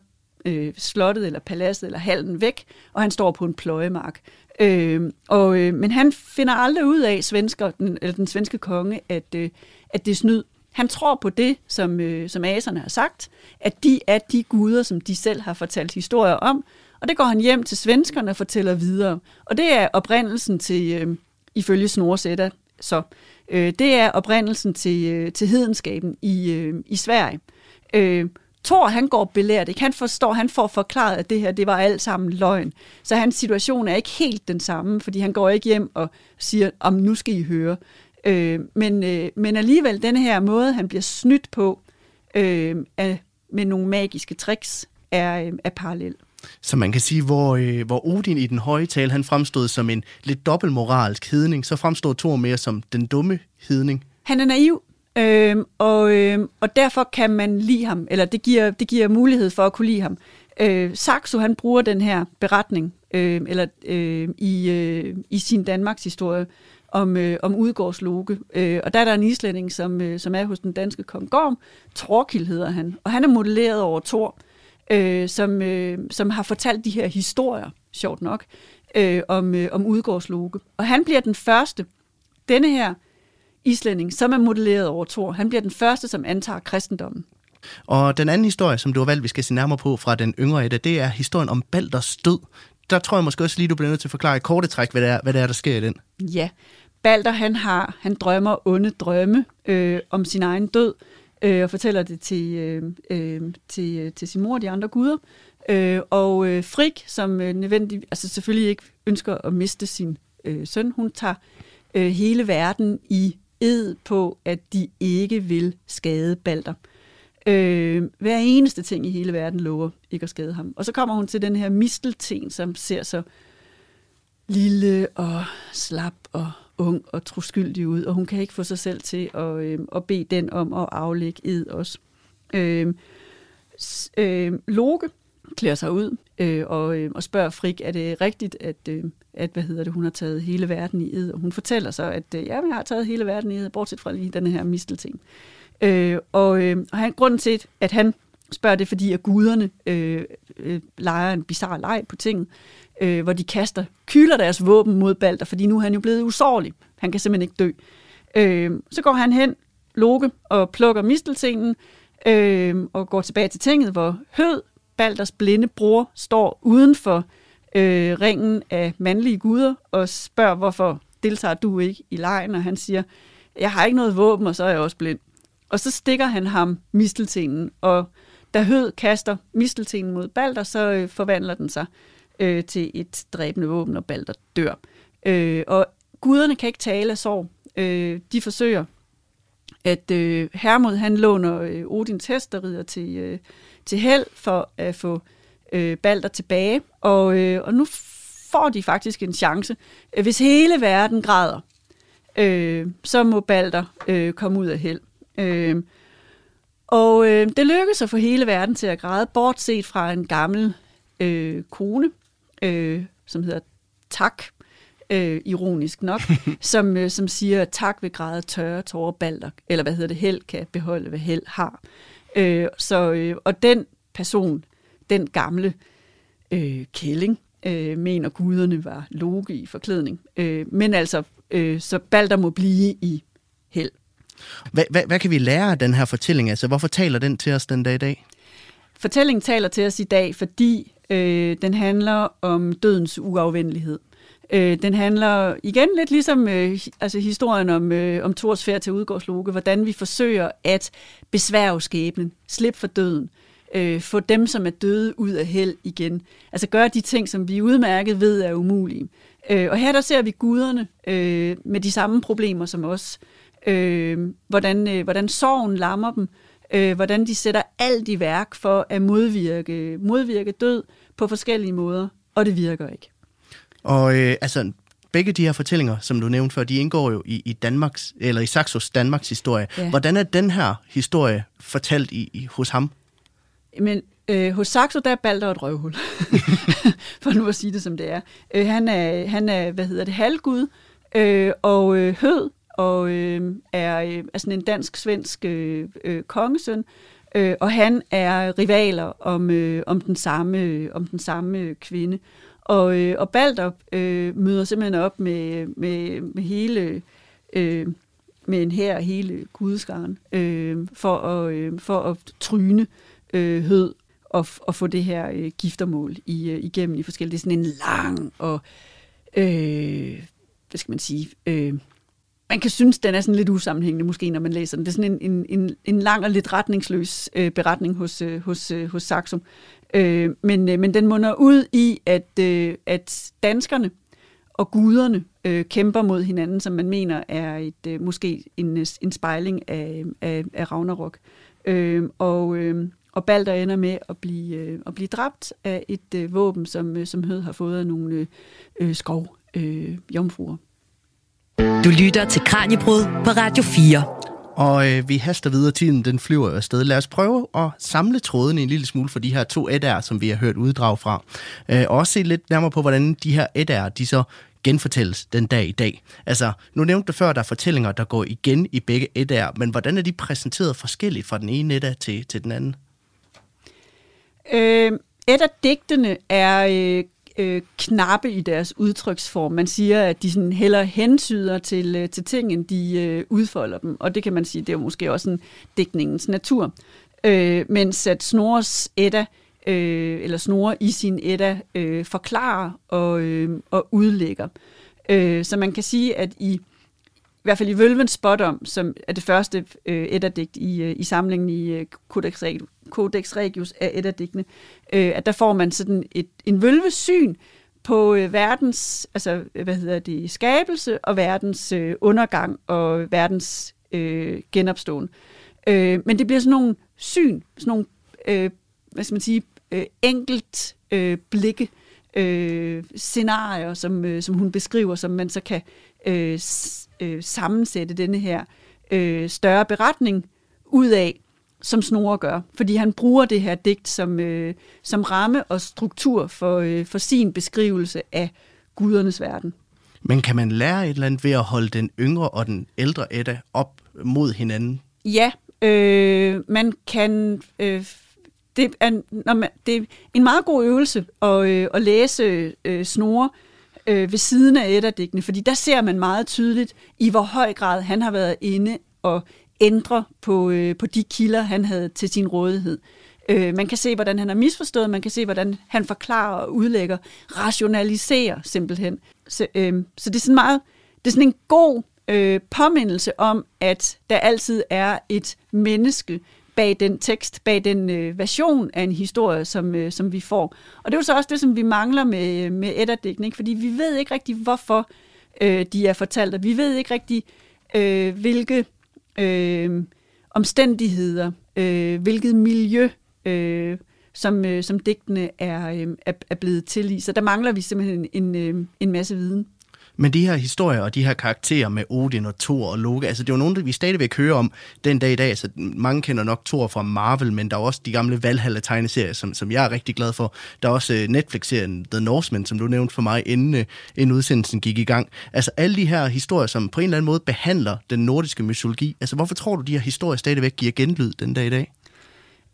S4: øh, slottet eller paladset eller hallen væk, og han står på en pløjemark. Øh, og, øh, men han finder aldrig ud af, svensker, den, eller den svenske konge, at, øh, at det er snyd. Han tror på det, som, øh, som aserne har sagt, at de er de guder, som de selv har fortalt historier om, og det går han hjem til svenskerne og fortæller videre. Og det er oprindelsen til, øh, ifølge Snorsætter, så øh, det er oprindelsen til, øh, til hedenskaben i, øh, i Sverige. Øh, Thor, han går belært, ikke? Han forstår, han får forklaret, at det her, det var alt sammen løgn. Så hans situation er ikke helt den samme, fordi han går ikke hjem og siger, om nu skal I høre. Øh, men, øh, men alligevel, den her måde, han bliver snydt på øh, af, med nogle magiske tricks, er, øh, er parallel.
S3: Så man kan sige, hvor, øh, hvor Odin i den høje tale, han fremstod som en lidt dobbeltmoralsk hedning, så fremstod Thor mere som den dumme hedning.
S4: Han er naiv, øh, og, øh, og derfor kan man lide ham, eller det giver, det giver mulighed for at kunne lide ham. Øh, Saxo, han bruger den her beretning øh, eller øh, i, øh, i sin Danmarks historie, om, øh, om udgårdsloge. Øh, og der er der en islænding, som, øh, som er hos den danske kong Gorm. Torkild hedder han, og han er modelleret over Thor, øh, som, øh, som har fortalt de her historier, sjovt nok, øh, om, øh, om udgårdsloge. Og han bliver den første, denne her islænding, som er modelleret over Thor, han bliver den første, som antager kristendommen.
S3: Og den anden historie, som du har valgt, vi skal se nærmere på fra den yngre Edda, det er historien om Balders død. Der tror jeg måske også lige, du bliver nødt til at forklare i korte træk, hvad det er, hvad det er der sker i den.
S4: Ja, Balder han har, han drømmer onde drømme øh, om sin egen død, øh, og fortæller det til, øh, øh til, øh, til sin mor og de andre guder. Øh, og øh, Frik, som øh, nødvendig, altså selvfølgelig ikke ønsker at miste sin øh, søn, hun tager øh, hele verden i ed på, at de ikke vil skade Balder. Øh, hver eneste ting i hele verden lover ikke at skade ham. Og så kommer hun til den her mistelten, som ser så lille og slap og ung og troskyldig ud, og hun kan ikke få sig selv til at, øh, at bede den om at aflægge ed også. Øh, øh, Loke klæder sig ud øh, og, øh, og spørger Frik, er det rigtigt, at, øh, at hvad hedder det, hun har taget hele verden i ed? Og hun fortæller så, at øh, ja, jeg har taget hele verden i ed, bortset fra lige den her mistelting. Øh, og, øh, og han, grunden til, at han spørger det, fordi at guderne øh, øh, leger en bizarre leg på tinget, øh, hvor de kaster, kyler deres våben mod Balder, fordi nu er han jo blevet usårlig. Han kan simpelthen ikke dø. Øh, så går han hen, Loke, og plukker misteltenen, øh, og går tilbage til tinget, hvor Hød, Balders blinde bror, står uden for øh, ringen af mandlige guder, og spørger, hvorfor deltager du ikke i lejen, og han siger, jeg har ikke noget våben, og så er jeg også blind. Og så stikker han ham misteltenen, og da Hød kaster misteltenen mod Balder, så øh, forvandler den sig øh, til et dræbende våben, og Balder dør. Øh, og guderne kan ikke tale af sorg. Øh, de forsøger at øh, Hermod han låner øh, Odins hest og rider til, øh, til held for at få øh, Balder tilbage. Og, øh, og nu får de faktisk en chance. Hvis hele verden græder, øh, så må Balder øh, komme ud af held. Øh, og øh, det lykkes at få hele verden til at græde, bortset fra en gammel øh, kone, øh, som hedder Tak, øh, ironisk nok, som, øh, som siger, at tak ved græde tørre tårer balder, eller hvad hedder det, held kan beholde, hvad held har. Øh, så, øh, og den person, den gamle øh, kælling, øh, mener guderne var Loke i forklædning. Øh, men altså, øh, så Balder må blive i held.
S3: Hvad, hvad, hvad kan vi lære af den her fortælling? Altså, hvorfor taler den til os den dag i dag?
S4: Fortællingen taler til os i dag, fordi øh, den handler om dødens uafvendelighed. Øh, den handler igen lidt ligesom øh, altså historien om, øh, om Thors færd til Udgårdsloke, hvordan vi forsøger at besværge skæbnen, slippe for døden, øh, få dem, som er døde, ud af held igen. Altså gøre de ting, som vi udmærket ved er umulige. Øh, og her der ser vi guderne øh, med de samme problemer som os. Øh, hvordan, øh, hvordan sorgen lammer dem, øh, hvordan de sætter alt i værk for at modvirke, modvirke død på forskellige måder, og det virker ikke.
S3: Og øh, altså, begge de her fortællinger, som du nævnte før, de indgår jo i, i Danmarks, eller i Saxos Danmarks historie. Ja. Hvordan er den her historie fortalt i, i, hos ham?
S4: Men øh, hos Saxo, der er Balder et røvhul. For nu at sige det, som det er. Øh, han er, han er, hvad hedder det, halvgud, øh, og øh, hød, og øh, er, øh, er sådan en dansk-svensk øh, øh, kongesøn, øh, og han er rivaler om, øh, om, den samme, øh, om den samme øh, kvinde. Og, øh, og Balder øh, møder simpelthen op med, med, med hele... Øh, med en her hele gudeskaren, øh, for, at, øh, for at tryne øh, hød og, og få det her øh, giftermål i, øh, igennem i forskellige. Det er sådan en lang og, øh, hvad skal man sige, øh, man kan synes, den er sådan lidt usammenhængende, måske når man læser den. Det er sådan en, en, en, en lang og lidt retningsløs øh, beretning hos, øh, hos, øh, hos Saxum. Øh, men, øh, men den munder ud i, at, øh, at danskerne og guderne øh, kæmper mod hinanden, som man mener er et øh, måske en, øh, en spejling af, af, af Ragnarok. Øh, og, øh, og Balder ender med at blive, øh, at blive dræbt af et øh, våben, som, øh, som Hød har fået af nogle øh, øh skov øh, jomfruer.
S2: Du lytter til Kranjebrud på Radio 4.
S3: Og øh, vi haster videre, tiden den flyver afsted. Lad os prøve at samle trådene en lille smule for de her to eddaer, som vi har hørt uddrag fra. Øh, og også se lidt nærmere på, hvordan de her eddaer, de så genfortælles den dag i dag. Altså, nu nævnte du før, at der er fortællinger, der går igen i begge eddaer, men hvordan er de præsenteret forskelligt fra den ene edda til, til den anden?
S4: Øh, edda-digtene er øh, øh, knappe i deres udtryksform. Man siger, at de sådan heller hensyder til, øh, til ting, end de øh, udfolder dem. Og det kan man sige, det er måske også en dækningens natur. Øh, mens at Snores Edda, øh, eller Snore i sin Edda, øh, forklarer og, øh, og udlægger. Øh, så man kan sige, at i hvert fald i Vølvens spot om, som er det første øh, etterdigt i, øh, i samlingen i øh, Codex, Codex Regius af etterdigtene, øh, at der får man sådan et, en vølvesyn på øh, verdens, altså hvad hedder det, skabelse og verdens øh, undergang og verdens øh, genopståen. Øh, men det bliver sådan nogle syn, sådan nogle, øh, hvad skal man sige, øh, enkelt øh, blikke, øh, scenarier, som, øh, som hun beskriver, som man så kan øh, øh, sammensætte denne her øh, større beretning ud af, som Snore gør. Fordi han bruger det her digt som, øh, som ramme og struktur for, øh, for sin beskrivelse af gudernes verden.
S3: Men kan man lære et eller andet ved at holde den yngre og den ældre Edda op mod hinanden?
S4: Ja, øh, man kan... Øh, det, er, når man, det er en meget god øvelse at, øh, at læse øh, snore øh, ved siden af Edda-digtene, fordi der ser man meget tydeligt, i hvor høj grad han har været inde og ændre på, øh, på de kilder, han havde til sin rådighed. Øh, man kan se, hvordan han har misforstået, man kan se, hvordan han forklarer og udlægger, rationaliserer simpelthen. Så, øh, så det er sådan meget, det er sådan en god øh, påmindelse om, at der altid er et menneske bag den tekst, bag den øh, version af en historie, som, øh, som vi får. Og det er jo så også det, som vi mangler med, øh, med Edda-digten, fordi vi ved ikke rigtig, hvorfor øh, de er fortalt, og vi ved ikke rigtig, øh, hvilke øh, omstændigheder, øh, hvilket miljø, øh, som, øh, som digtene er, øh, er, er blevet til i. Så der mangler vi simpelthen en, øh, en masse viden.
S3: Men de her historier og de her karakterer med Odin og Thor og Loke, altså det er jo nogle, vi stadigvæk hører om den dag i dag. Altså, mange kender nok Thor fra Marvel, men der er også de gamle Valhalla-tegneserier, som, som jeg er rigtig glad for. Der er også uh, Netflix-serien The Norseman, som du nævnte for mig, inden, uh, inden udsendelsen gik i gang. Altså alle de her historier, som på en eller anden måde behandler den nordiske mytologi. Altså hvorfor tror du, de her historier stadigvæk giver genlyd den dag i dag?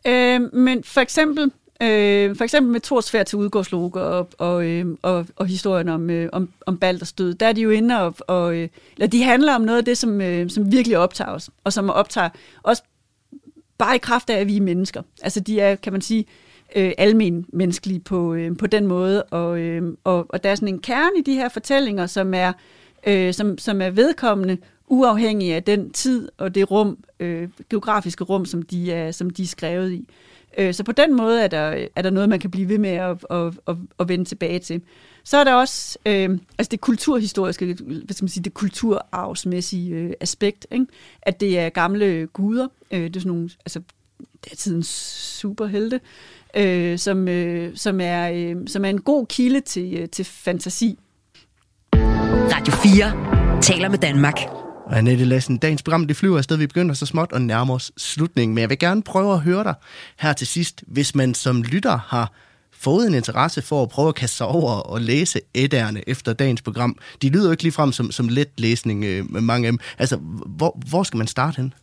S4: Øh, men for eksempel Øh, for eksempel med Thors færd til udgårdslog og, og, øh, og, og historien om, øh, om, om Balders død, der er de jo inde og, og øh, eller de handler om noget af det, som, øh, som virkelig optager os, og som optager os bare i kraft af, at vi er mennesker. Altså de er, kan man sige, øh, almen menneskelige på, øh, på den måde, og, øh, og, og der er sådan en kerne i de her fortællinger, som er, øh, som, som er vedkommende, uafhængig af den tid og det rum, øh, geografiske rum, som de er, som de er skrevet i. Øh, Øh, så på den måde er der, er der noget, man kan blive ved med at, at, at, at vende tilbage til. Så er der også øh, altså det kulturhistoriske, hvad skal man sige, det kulturarvsmæssige øh, aspekt, ikke? at det er gamle guder, øh, det er sådan nogle, altså det er tidens superhelte, øh, som, øh, som, er, øh, som er en god kilde til, øh, til fantasi.
S2: Radio 4 taler med Danmark.
S3: Og Annette Lassen, dagens program det flyver afsted. Vi begynder så småt og nærmer os slutningen. Men jeg vil gerne prøve at høre dig her til sidst, hvis man som lytter har fået en interesse for at prøve at kaste sig over og læse ædderne efter dagens program. De lyder jo ikke ligefrem som, som let læsning øh, med mange af dem. Altså, hvor, hvor skal man starte hen?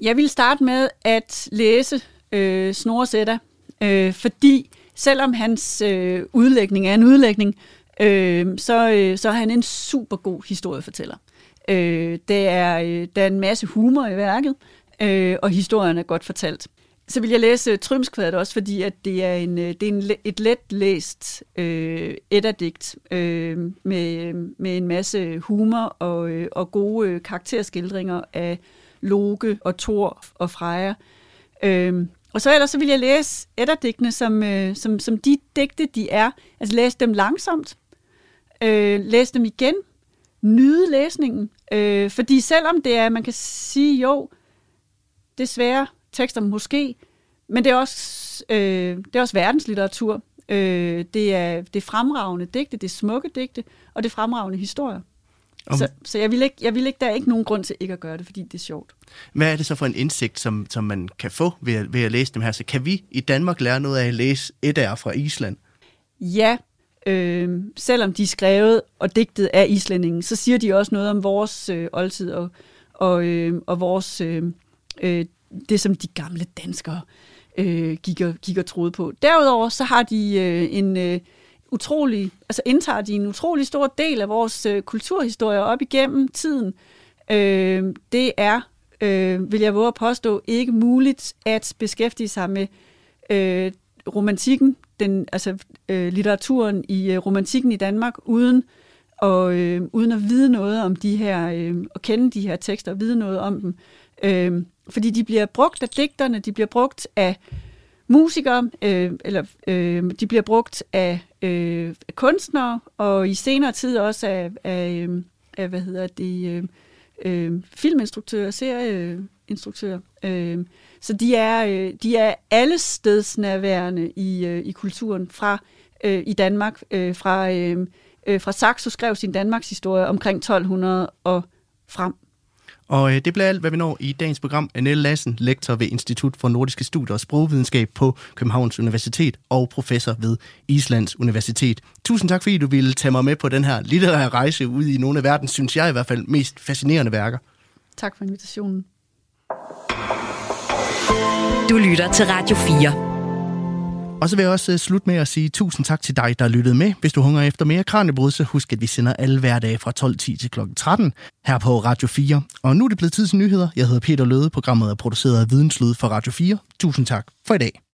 S4: Jeg vil starte med at læse øh, Snorre øh, fordi selvom hans øh, udlægning er en udlægning, øh, så, øh, så er han en super god historiefortæller. Øh, det er, øh, der er en masse humor i værket, øh, og historien er godt fortalt. Så vil jeg læse øh, Trymskvadet også, fordi at det er, en, øh, det er en, et let læst øh, etterdigt øh, med, med en masse humor og, øh, og gode øh, karakterskildringer af Loke og Thor og Freja. Øh, og så ellers så vil jeg læse etterdigtene, som, øh, som, som de digte, de er. Altså læse dem langsomt, øh, læse dem igen, nyde læsningen. Øh, fordi selvom det er, man kan sige, jo, det svære tekster måske, men det er også, øh, det er også verdenslitteratur. Øh, det, er, det er fremragende digte, det er smukke digte, og det er fremragende historier. Om... Så, så jeg, vil ikke, jeg vil ikke, der er ikke nogen grund til ikke at gøre det, fordi det er sjovt.
S3: Hvad er det så for en indsigt, som, som man kan få ved at, ved at læse dem her? Så kan vi i Danmark lære noget af at læse et af fra Island?
S4: Ja, øh, selvom de er skrevet og digtet af islændingen, så siger de også noget om vores øh, oldtid og, og, øh, og vores, øh, øh, det som de gamle danskere øh, gik, og, gik og troede på. Derudover så har de øh, en øh, utrolig, altså indtager de en utrolig stor del af vores øh, kulturhistorie op igennem tiden. Øh, det er, øh, vil jeg våge at påstå, ikke muligt at beskæftige sig med øh, romantikken, den, altså øh, litteraturen i øh, romantikken i Danmark, uden og øh, uden at vide noget om de her, øh, og kende de her tekster, og vide noget om dem. Øh, fordi de bliver brugt af digterne, de bliver brugt af musikere, øh, eller øh, de bliver brugt af, øh, af kunstnere, og i senere tid også af, af, øh, af hvad hedder det, øh, øh, filminstruktører, serieinstruktører. Øh, så de er, øh, de er alle stedsnærværende i, øh, i kulturen fra øh, i Danmark. Øh, fra, øh, øh, fra Saxo skrev sin Danmarks historie omkring 1200 og frem.
S3: Og øh, det bliver alt, hvad vi når i dagens program. Annette Lassen, lektor ved Institut for Nordiske Studier og Sprogvidenskab på Københavns Universitet og professor ved Islands Universitet. Tusind tak, fordi du ville tage mig med på den her litterære rejse ud i nogle af verdens, synes jeg i hvert fald, mest fascinerende værker.
S4: Tak for invitationen.
S2: Du lytter til Radio 4.
S3: Og så vil jeg også øh, slutte med at sige tusind tak til dig, der lyttede med. Hvis du hungrer efter mere Kranjebrud, så husk, at vi sender alle hverdage fra 12.10 til kl. 13 her på Radio 4. Og nu er det blevet tid til nyheder. Jeg hedder Peter Løde. Programmet er produceret af Videnslyd for Radio 4. Tusind tak for i dag.